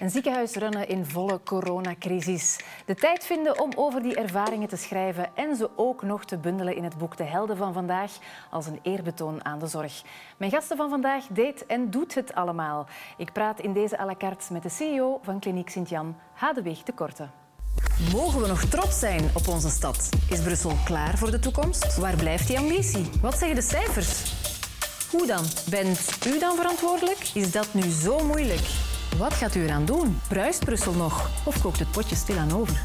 Een ziekenhuis runnen in volle coronacrisis. De tijd vinden om over die ervaringen te schrijven en ze ook nog te bundelen in het boek De Helden van Vandaag als een eerbetoon aan de zorg. Mijn gasten van vandaag deed en doet het allemaal. Ik praat in deze à la carte met de CEO van Kliniek Sint-Jan, Hadewig de Korte. Mogen we nog trots zijn op onze stad? Is Brussel klaar voor de toekomst? Waar blijft die ambitie? Wat zeggen de cijfers? Hoe dan? Bent u dan verantwoordelijk? Is dat nu zo moeilijk? Wat gaat u eraan doen? Bruist Brussel nog? Of kookt het potje stilaan over?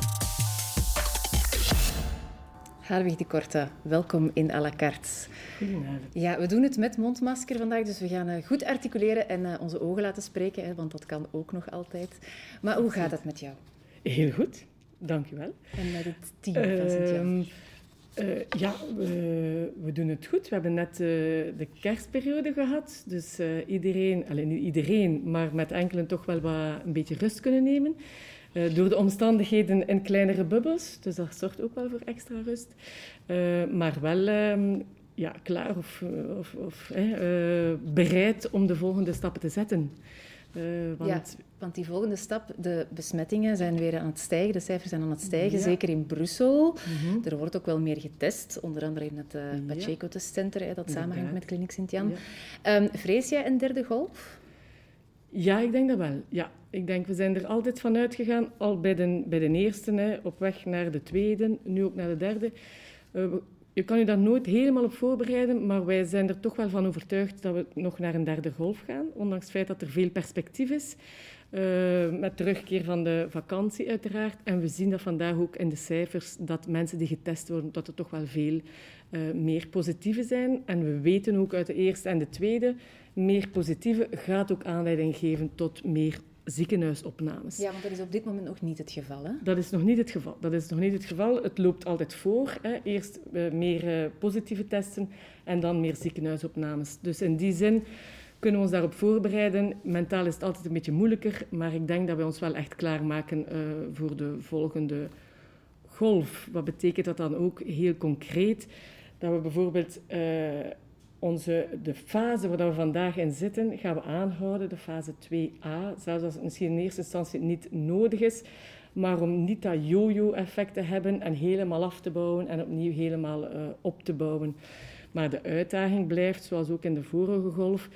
Harwig de Korte, welkom in à la carte. Goedenavond. Ja, we doen het met mondmasker vandaag, dus we gaan eh, goed articuleren en eh, onze ogen laten spreken, hè, want dat kan ook nog altijd. Maar hoe gaat het met jou? Heel goed, dank u wel. En met het team van Sint-Jan? Uh, ja, we, doen het goed. We hebben net uh, de kerstperiode gehad. Dus uh, iedereen, alleen niet iedereen, maar met enkelen toch wel wat, een beetje rust kunnen nemen. door de omstandigheden in kleinere bubbels. Dus dat zorgt ook wel voor extra rust. maar wel ehm, ja, klaar of, of, of bereid om de volgende stappen te zetten. Uh, want... Ja, want die volgende stap, de besmettingen zijn weer aan het stijgen, de cijfers zijn aan het stijgen, zeker in Brussel. Mm -hmm. Er wordt ook wel meer getest, onder andere in het uh, Pacheco Testcenter, dat samenhangt met Kliniek Sint-Jan. Ja. Um, vrees jij een derde golf? Ja, ik denk dat wel. Ja, ik denk, we zijn er altijd van uitgegaan, al bij de, bij de eerste, hè, op weg naar de tweede, nu ook naar de derde. Uh, je kan je daar nooit helemaal op voorbereiden, maar wij zijn er toch wel van overtuigd dat we nog naar een derde golf gaan, ondanks het feit dat er veel perspectief is. Uh, met terugkeer van de vakantie uiteraard. En we zien dat vandaag ook in de cijfers dat mensen die getest worden, dat er toch wel veel uh, meer positieve zijn. En we weten ook uit de eerste en de tweede, meer positieve gaat ook aanleiding geven tot meer ziekenhuisopnames. Ja, want dat is op dit moment nog niet het geval, hè? Dat is nog niet het geval. Dat is nog niet het geval. Het loopt altijd voor. Hè. Eerst uh, meer uh, positieve testen en dan meer ziekenhuisopnames. Dus in die zin kunnen we ons daarop voorbereiden. Mentaal is het altijd een beetje moeilijker, maar ik denk dat we ons wel echt klaarmaken uh, voor de volgende golf. Wat betekent dat dan ook heel concreet? Dat we bijvoorbeeld onze, de fase waar we vandaag in zitten, gaan we aanhouden, de fase 2a. Zelfs als het misschien in eerste instantie niet nodig is. Maar om niet dat yo-yo-effect te hebben en helemaal af te bouwen en opnieuw helemaal uh, op te bouwen. Maar de uitdaging blijft, zoals ook in de vorige golf,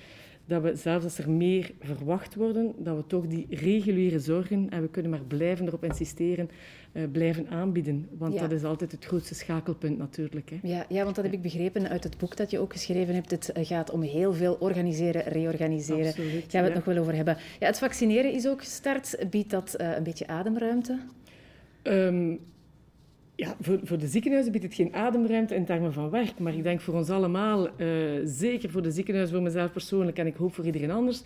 dat we zelfs als er meer verwacht worden, dat we toch die reguliere zorgen, en we kunnen maar blijven erop insisteren, uh, blijven aanbieden. Want ja. dat is altijd het grootste schakelpunt natuurlijk. Hè. Ja, ja, want dat heb ik begrepen uit het boek dat je ook geschreven hebt. Het eh, gaat om heel veel organiseren, reorganiseren. Absoluut, Gaan we het ja. nog wel over hebben. Ja, het vaccineren is ook gestart. Biedt dat uh, een beetje ademruimte? Um, ja, voor, voor de ziekenhuizen biedt het geen ademruimte in termen van werk. Maar ik denk voor ons allemaal, uh, zeker voor de ziekenhuizen, voor mezelf persoonlijk en ik hoop voor iedereen anders,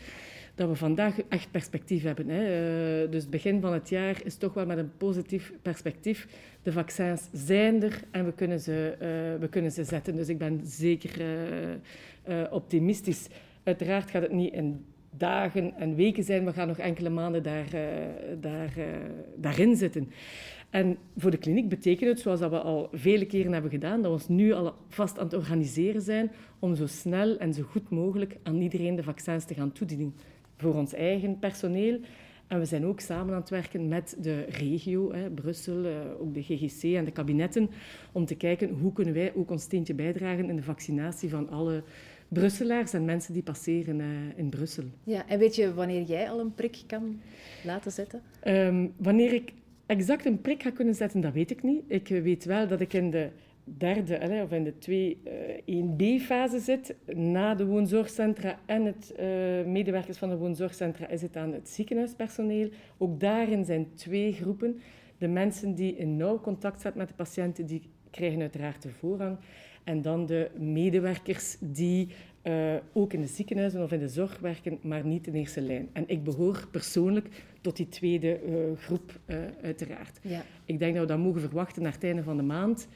dat we vandaag echt perspectief hebben. Hè. Uh, dus begin van het jaar is toch wel met een positief perspectief. De vaccins zijn er en we kunnen ze, uh, we kunnen ze zetten. Dus ik ben zeker optimistisch. Uiteraard gaat het niet in dagen en weken zijn. We gaan nog enkele maanden daar, daar, daarin zitten. En voor de kliniek betekent het, zoals dat we al vele keren hebben gedaan, dat we ons nu al vast aan het organiseren zijn om zo snel en zo goed mogelijk aan iedereen de vaccins te gaan toedienen. Voor ons eigen personeel. En we zijn ook samen aan het werken met de regio, hè, Brussel, ook de GGC en de kabinetten, om te kijken hoe kunnen wij ook ons steentje bijdragen in de vaccinatie van alle Brusselaars en mensen die passeren uh, in Brussel. Ja, en weet je wanneer jij al een prik kan laten zetten? Um, wanneer ik exact een prik ga kunnen zetten, dat weet ik niet. Ik weet wel dat ik in de derde of in de 2-1B-fase zit. Na de woonzorgcentra en het uh, medewerkers van de woonzorgcentra is het aan het ziekenhuispersoneel. Ook daarin zijn twee groepen. De mensen die in nauw contact zetten met de patiënten, die krijgen uiteraard de voorrang. En dan de medewerkers die uh, ook in de ziekenhuizen of in de zorg werken, maar niet in eerste lijn. En ik behoor persoonlijk tot die tweede uh, groep, uh, uiteraard. Ja. Ik denk dat we dat mogen verwachten naar het einde van de maand.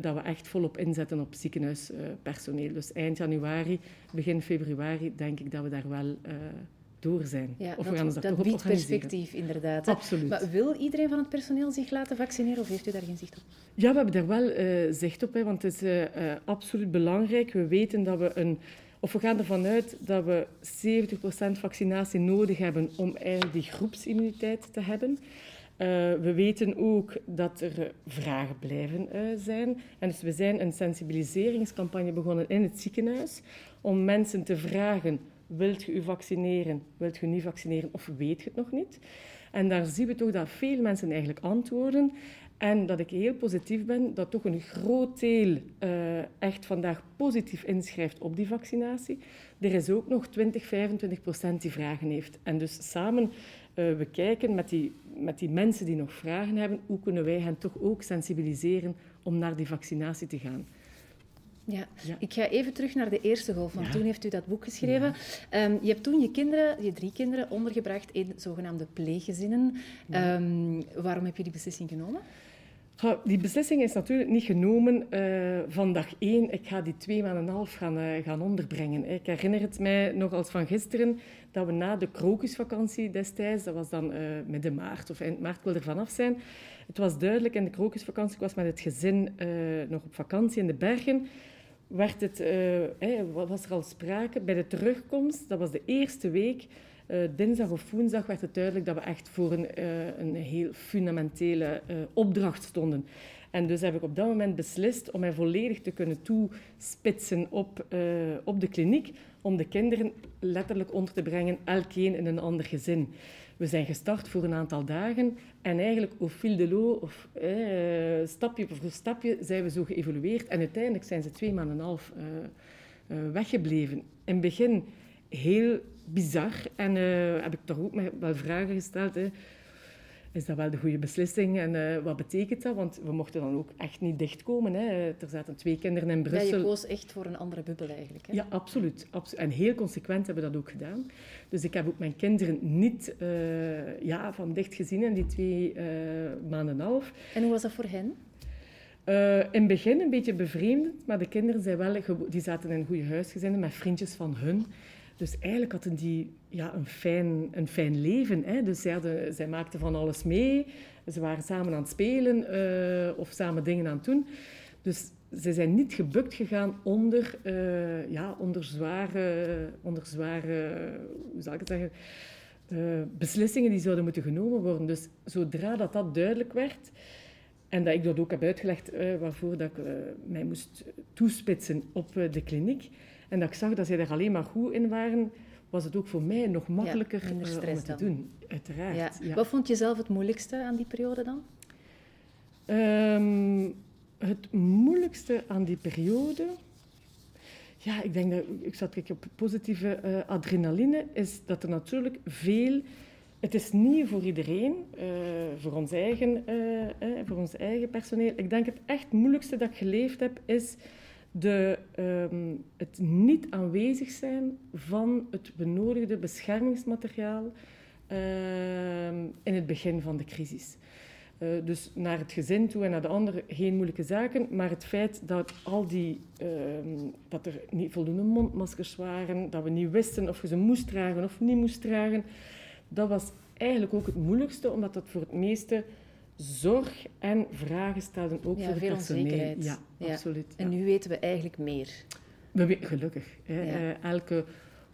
dat we echt volop inzetten op ziekenhuispersoneel. dus eind januari, begin februari, denk ik dat we daar wel door zijn. Ja, of dat, we gaan ons dat, dat biedt perspectief, inderdaad. Absoluut. Maar wil iedereen van het personeel zich laten vaccineren of heeft u daar geen zicht op? Ja, we hebben daar wel uh, zicht op, hè, want het is uh, uh, absoluut belangrijk. We weten dat we een of we gaan ervan uit dat we 70% vaccinatie nodig hebben om eigenlijk die groepsimmuniteit te hebben. We weten ook dat er vragen blijven zijn. En dus we zijn een sensibiliseringscampagne begonnen in het ziekenhuis om mensen te vragen, wilt je u vaccineren, wilt je niet vaccineren of weet je het nog niet? En daar zien we toch dat veel mensen eigenlijk antwoorden. En dat ik heel positief ben dat toch een groot deel uh, echt vandaag positief inschrijft op die vaccinatie. Er is ook nog 20, 25 procent die vragen heeft. En dus samen, uh, we kijken met die, met die mensen die nog vragen hebben, hoe kunnen wij hen toch ook sensibiliseren om naar die vaccinatie te gaan. Ja. ik ga even terug naar de eerste golf, want toen heeft u dat boek geschreven. Um, je hebt toen je kinderen, je drie kinderen, ondergebracht in zogenaamde pleeggezinnen. Um, waarom heb je die beslissing genomen? die beslissing is natuurlijk niet genomen uh, van dag één. Ik ga die twee maanden en een half gaan, uh, gaan onderbrengen. Ik herinner het mij nog als van gisteren dat we na de krokusvakantie destijds, dat was dan uh, midden maart of eind maart, ik wil er vanaf zijn. Het was duidelijk in de krokusvakantie, ik was met het gezin nog op vakantie in de bergen werd het, was er al sprake bij de terugkomst, dat was de eerste week, uh, dinsdag of woensdag werd het duidelijk dat we echt voor een, uh, een heel fundamentele uh, opdracht stonden. En dus heb ik op dat moment beslist om mij volledig te kunnen toespitsen op, op de kliniek, om de kinderen letterlijk onder te brengen, elkeen in een ander gezin. We zijn gestart voor een aantal dagen en eigenlijk au fil de l'eau, of stapje voor stapje, zijn we zo geëvolueerd. En uiteindelijk zijn ze twee maanden en een half weggebleven. In het begin heel bizar. En uh, heb ik toch ook wel vragen gesteld. Hè. Is dat wel de goede beslissing en uh, wat betekent dat? Want we mochten dan ook echt niet dichtkomen. Hè. Er zaten twee kinderen in Brussel. Ja, je koos echt voor een andere bubbel eigenlijk. Hè? Ja, absoluut. En heel consequent hebben we dat ook gedaan. Dus ik heb ook mijn kinderen niet uh, ja, van dicht gezien in die twee maanden en half. En hoe was dat voor hen? Uh, in het begin een beetje bevreemdend, maar de kinderen zijn wel, die zaten in goede huisgezinnen met vriendjes van hun. Dus eigenlijk hadden die ja, een, fijn, een fijn leven. Hè? Dus zij, hadden, zij maakten van alles mee. Ze waren samen aan het spelen uh, of samen dingen aan het doen. Dus ze zijn niet gebukt gegaan onder, uh, ja, onder zware, onder zware hoe zal ik het zeggen, uh, beslissingen die zouden moeten genomen worden. Dus zodra dat, dat duidelijk werd, en dat ik dat ook heb uitgelegd waarvoor dat ik mij moest toespitsen op de kliniek, en dat ik zag dat zij er alleen maar goed in waren, was het ook voor mij nog makkelijker ja, uh, om het te doen. Uiteraard. Ja. Wat vond je zelf het moeilijkste aan die periode dan? Um, het moeilijkste aan die periode... Ja, ik denk dat... Ik zat op positieve uh, adrenaline. Is dat er natuurlijk veel... Het is niet voor iedereen, uh, voor, ons eigen, voor ons eigen personeel. Ik denk het echt moeilijkste dat ik geleefd heb, is de, um, het niet aanwezig zijn van het benodigde beschermingsmateriaal um, in het begin van de crisis. Uh, dus naar het gezin toe en naar de anderen geen moeilijke zaken, maar het feit dat, al die, um, dat er niet voldoende mondmaskers waren, dat we niet wisten of je ze moest dragen of niet moest dragen, dat was eigenlijk ook het moeilijkste, omdat dat voor het meeste zorg en vragen stelden ook voor het personeel. Ja, ja, absoluut. En nu weten we eigenlijk meer. We weten, gelukkig. Hè. Uh, elke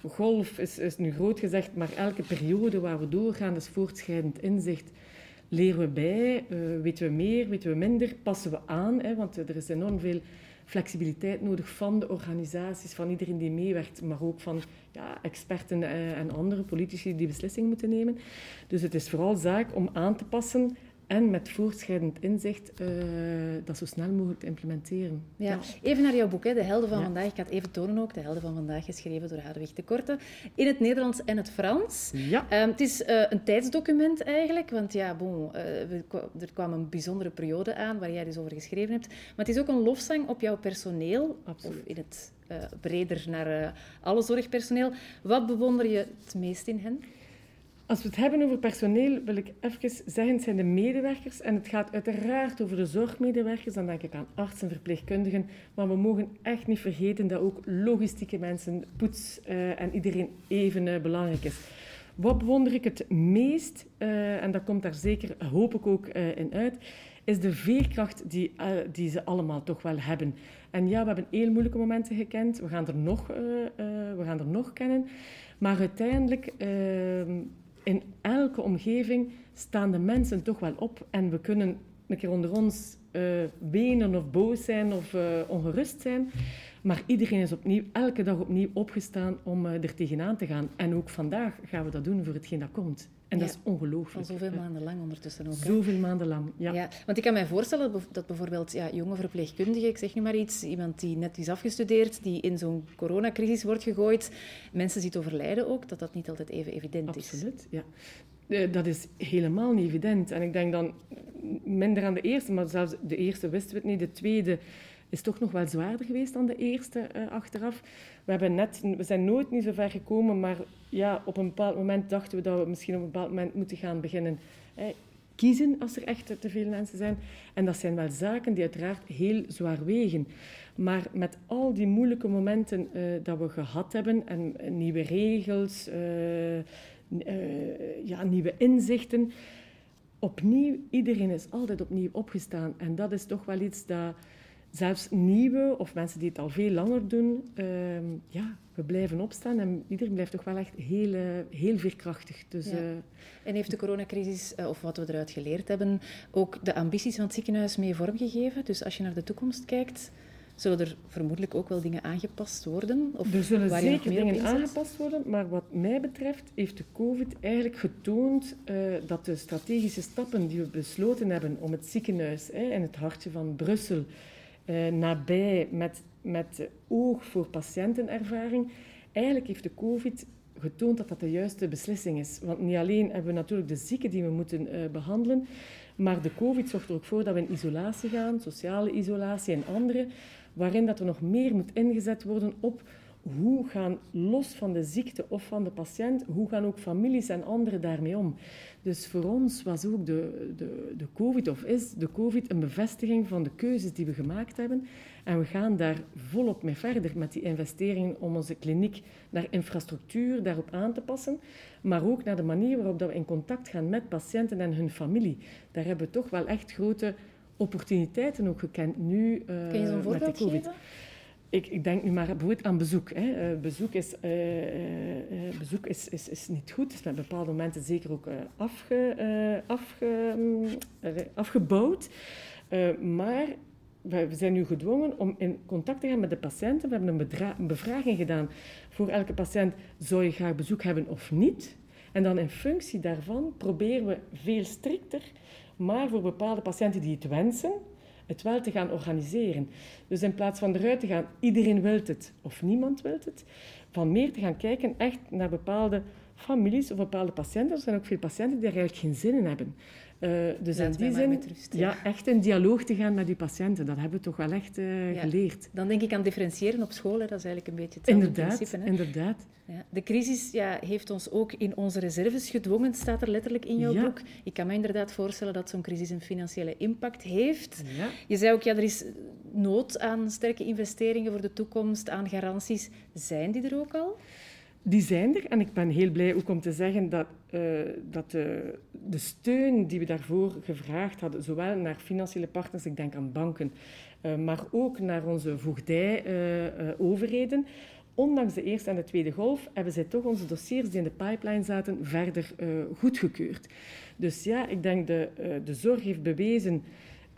golf is, is nu groot gezegd, maar elke periode waar we doorgaan, is voortschrijdend inzicht. Leren we bij, uh, weten we meer, weten we minder, passen we aan. Hè, want er is enorm veel flexibiliteit nodig van de organisaties, van iedereen die meewerkt, maar ook van ja, experten uh, en andere politici die beslissingen moeten nemen. Dus het is vooral zaak om aan te passen en met voortschrijdend inzicht uh, dat zo snel mogelijk te implementeren. Ja. Even naar jouw boek, hè, De Helden van Vandaag. Ik ga het even tonen ook. De Helden van Vandaag, geschreven door Hadewig de Korte. In het Nederlands en het Frans. Ja. Um, het is uh, een tijdsdocument eigenlijk. Want ja, bon, uh, er kwam een bijzondere periode aan waar jij dus over geschreven hebt. Maar het is ook een lofzang op jouw personeel. Absoluut. Of in het breder naar alle zorgpersoneel. Wat bewonder je het meest in hen? Als we het hebben over personeel, wil ik even zeggen, het zijn de medewerkers. En het gaat uiteraard over de zorgmedewerkers. Dan denk ik aan artsen, verpleegkundigen. Maar we mogen echt niet vergeten dat ook logistieke mensen, poets uh, en iedereen even uh, belangrijk is. Wat bewonder ik het meest, uh, en dat komt daar zeker, hoop ik ook, in uit, is de veerkracht die, die ze allemaal toch wel hebben. En ja, we hebben heel moeilijke momenten gekend. We gaan er nog, we gaan er nog kennen. Maar uiteindelijk, ehm, in elke omgeving staan de mensen toch wel op. En we kunnen een keer onder ons wenen of boos zijn of ongerust zijn. Maar iedereen is opnieuw, elke dag opnieuw opgestaan om uh, er tegenaan te gaan. En ook vandaag gaan we dat doen voor hetgeen dat komt. En dat is ongelooflijk. Al zoveel maanden lang ondertussen ook. Zoveel maanden lang, ja. ja. Want ik kan mij voorstellen dat bijvoorbeeld ja, jonge verpleegkundigen, ik zeg nu maar iets, iemand die net is afgestudeerd, die in zo'n coronacrisis wordt gegooid, mensen ziet overlijden ook, dat dat niet altijd even evident is. Absoluut, ja. Eh, dat is helemaal niet evident. En ik denk dan minder aan de eerste, maar zelfs de eerste wisten we het niet. De tweede is toch nog wel zwaarder geweest dan de eerste uh, achteraf. We, hebben net, we zijn nooit niet zo ver gekomen, maar ja, op een bepaald moment dachten we dat we misschien op een bepaald moment moeten gaan beginnen kiezen als er echt te veel mensen zijn. En dat zijn wel zaken die uiteraard heel zwaar wegen. Maar met al die moeilijke momenten uh, dat we gehad hebben en nieuwe regels, uh, ja, nieuwe inzichten, opnieuw, iedereen is altijd opnieuw opgestaan. En dat is toch wel iets dat zelfs nieuwe of mensen die het al veel langer doen, uh, ja, we blijven opstaan en iedereen blijft toch wel echt heel, uh, heel veerkrachtig. Dus, ja. uh, en heeft de coronacrisis, eh, of wat we eruit geleerd hebben, ook de ambities van het ziekenhuis mee vormgegeven? Dus als je naar de toekomst kijkt, zullen er vermoedelijk ook wel dingen aangepast worden? Of er zullen zeker dingen aangepast worden, maar wat mij betreft heeft de COVID eigenlijk getoond dat de strategische stappen die we besloten hebben om het ziekenhuis in het hartje van Brussel uh, nabij, met, met oog voor patiëntenervaring. Eigenlijk heeft de COVID getoond dat dat de juiste beslissing is. Want niet alleen hebben we natuurlijk de zieken die we moeten uh, behandelen, maar de COVID zorgt er ook voor dat we in isolatie gaan, sociale isolatie en andere, waarin dat er nog meer moet ingezet worden op hoe gaan, los van de ziekte of van de patiënt, hoe gaan ook families en anderen daarmee om? Dus voor ons was ook de, de, de COVID, of is de COVID, een bevestiging van de keuzes die we gemaakt hebben. En we gaan daar volop mee verder met die investeringen om onze kliniek naar infrastructuur daarop aan te passen, maar ook naar de manier waarop dat we in contact gaan met patiënten en hun familie. Daar hebben we toch wel echt grote opportuniteiten ook gekend nu uh, Kun je zo'n voorbeeld met de COVID. Geven? ik, ik, denk nu maar bijvoorbeeld aan bezoek. Hè. Uh, bezoek, is, uh, uh, bezoek is, is, is niet goed. Het is met bepaalde momenten zeker ook afge, afge, um, afgebouwd. maar we zijn nu gedwongen om in contact te gaan met de patiënten. We hebben een, een bevraging gedaan voor elke patiënt. Zou je graag bezoek hebben of niet? En dan in functie daarvan proberen we veel strikter, maar voor bepaalde patiënten die het wensen, het wel te gaan organiseren. Dus in plaats van eruit te gaan, iedereen wil het of niemand wil het, van meer te gaan kijken echt naar bepaalde families of bepaalde patiënten. Er zijn ook veel patiënten die er eigenlijk geen zin in hebben. Uh, dus in die zin, ja. echt in dialoog te gaan met die patiënten, dat hebben we toch wel echt uh, geleerd. Dan denk ik aan differentiëren op school, dat is eigenlijk een beetje hetzelfde inderdaad, principe. Hè? Inderdaad. Ja. De crisis ja, heeft ons ook in onze reserves gedwongen, staat er letterlijk in jouw boek. Ik kan me inderdaad voorstellen dat zo'n crisis een financiële impact heeft. Je zei ook, ja, er is nood aan sterke investeringen voor de toekomst, aan garanties. Zijn die er ook al? Die zijn er en ik ben heel blij ook om te zeggen dat, uh, dat de, de, steun die we daarvoor gevraagd hadden, zowel naar financiële partners, ik denk aan banken, uh, maar ook naar onze voogdij-overheden, uh, ondanks de eerste en de tweede golf, hebben zij toch onze dossiers die in de pipeline zaten verder goedgekeurd. Dus ja, ik denk de, de zorg heeft bewezen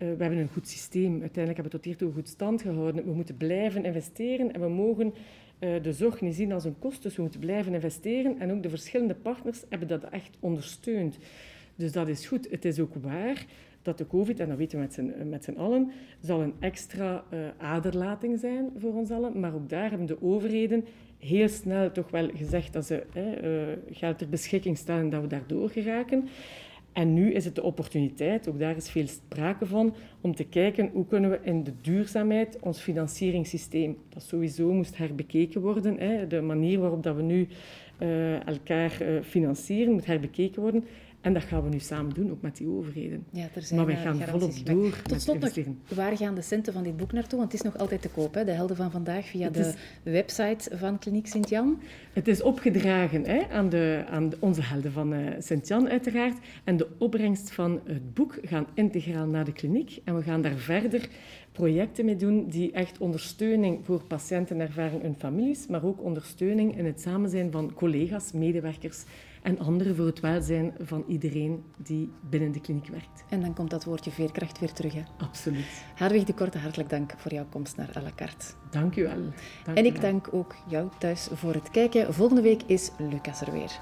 we hebben een goed systeem. Uiteindelijk hebben we tot hiertoe goed stand gehouden. We moeten blijven investeren en we mogen uh, de zorg niet zien als een kost, dus we moeten blijven investeren. En ook de verschillende partners hebben dat echt ondersteund. Dus dat is goed. Het is ook waar dat de COVID, en dat weten we met z'n, met z'n allen, zal een extra uh, aderlating zijn voor ons allen. Maar ook daar hebben de overheden heel snel toch wel gezegd dat ze uh, geld ter beschikking stellen dat we daardoor geraken. En nu is het de opportuniteit, ook daar is veel sprake van, om te kijken hoe kunnen we in de duurzaamheid ons financieringssysteem, dat sowieso moest herbekeken worden, hè, de manier waarop dat we nu uh, elkaar uh, financieren, moet herbekeken worden. En dat gaan we nu samen doen, ook met die overheden. Ja, er zijn maar wij eh, gaan volop door Tot met slot nog, investeren. waar gaan de centen van dit boek naartoe? Want het is nog altijd te koop, hè? De Helden van Vandaag, via Het de is- website van Kliniek Sint-Jan. Het is opgedragen hè, aan, de, aan de- onze helden van eh Sint-Jan uiteraard. En de opbrengst van het boek gaan integraal naar de kliniek. En we gaan daar verder projecten mee doen die echt ondersteuning voor patiënten ervaren hun families, maar ook ondersteuning in het samen zijn van collega's, medewerkers en anderen voor het welzijn van iedereen die binnen de kliniek werkt. En dan komt dat woordje veerkracht weer terug. Hè? Absoluut. Harwig de Korte, hartelijk dank voor jouw komst naar à la carte. Dank u wel. Dank En ik dank ook jou thuis voor het kijken. Volgende week is Lucas er weer.